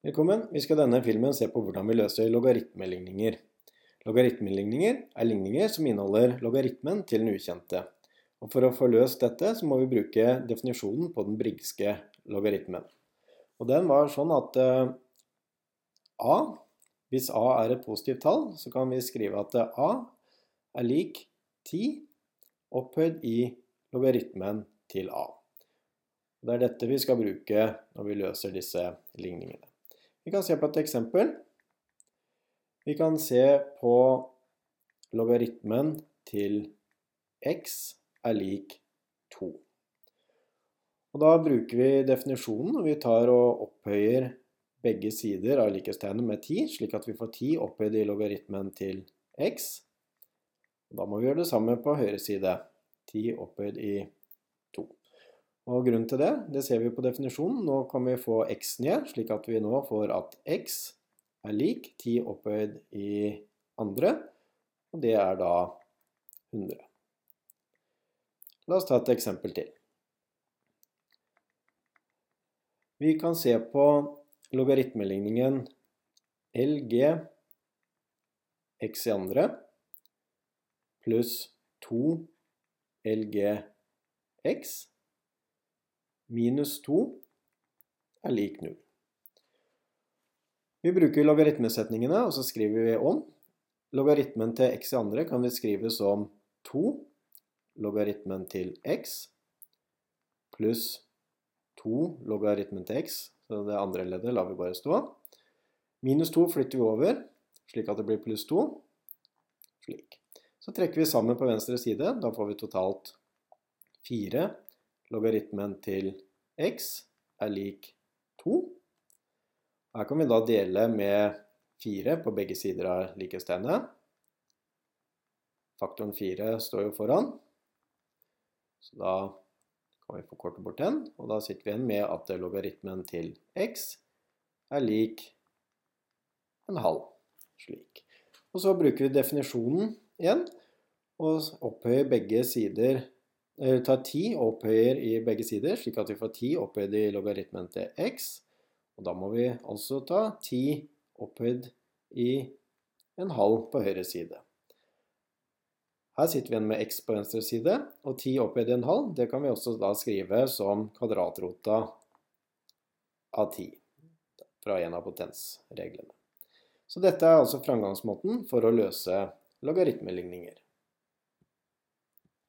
Velkommen! Vi skal denne filmen se på hvordan vi løser logaritmeligninger. Logaritmeligninger er ligninger som inneholder logaritmen til den ukjente. Og for å få løst dette så må vi bruke definisjonen på den brigske logaritmen. Og den var sånn at uh, a, hvis a er et positivt tall, så kan vi skrive at a er lik 10 opphøyd i logaritmen til a. Det er dette vi skal bruke når vi løser disse ligningene. Vi kan se på et eksempel. Vi kan se på logaritmen til x er lik 2. Og da bruker vi definisjonen, og vi tar og opphøyer begge sider av likestegnet med 10, slik at vi får 10 opphøyd i logaritmen til x. Og da må vi gjøre det samme på høyre side. 10 opphøyd i 2. Og grunnen til det, det ser vi på definisjonen. Nå kan vi få x ned, slik at vi nå får at x er lik 10 opphøyd i andre, og det er da 100. La oss ta et eksempel til. Vi kan se på logaritmeligningen LG x i andre pluss 2 LG x minus 2 er lik 0. Vi bruker logaritmesetningene, og så skriver vi om. Logaritmen til x i andre kan vi skrive som 2 logaritmen til x pluss 2 logaritmen til x, så det andre leddet lar vi bare stå. Minus 2 flytter vi over, slik at det blir pluss 2. Slik. Så trekker vi sammen på venstre side, da får vi totalt 4 logaritmen til x er lik 2. Her kan vi da dele med 4 på begge sider av likestedet. Faktoren 4 står jo foran, så da kan vi forkorte bort den, og da sitter vi igjen med at logaritmen til x er lik en halv, slik. Og så bruker vi definisjonen igjen, og opphøyer begge sider tar 10 og opphøyer i begge sider, slik at vi får 10 opphøyd i logaritmen til x. Og da må vi altså ta 10 opphøyd i en halv på høyre side. Her sitter vi igjen med x på venstre side, og 10 opphøyd i en halv, det kan vi også da skrive som kvadratrota av 10, fra en av potensreglene. Så dette er altså framgangsmåten for å løse logaritmeligninger.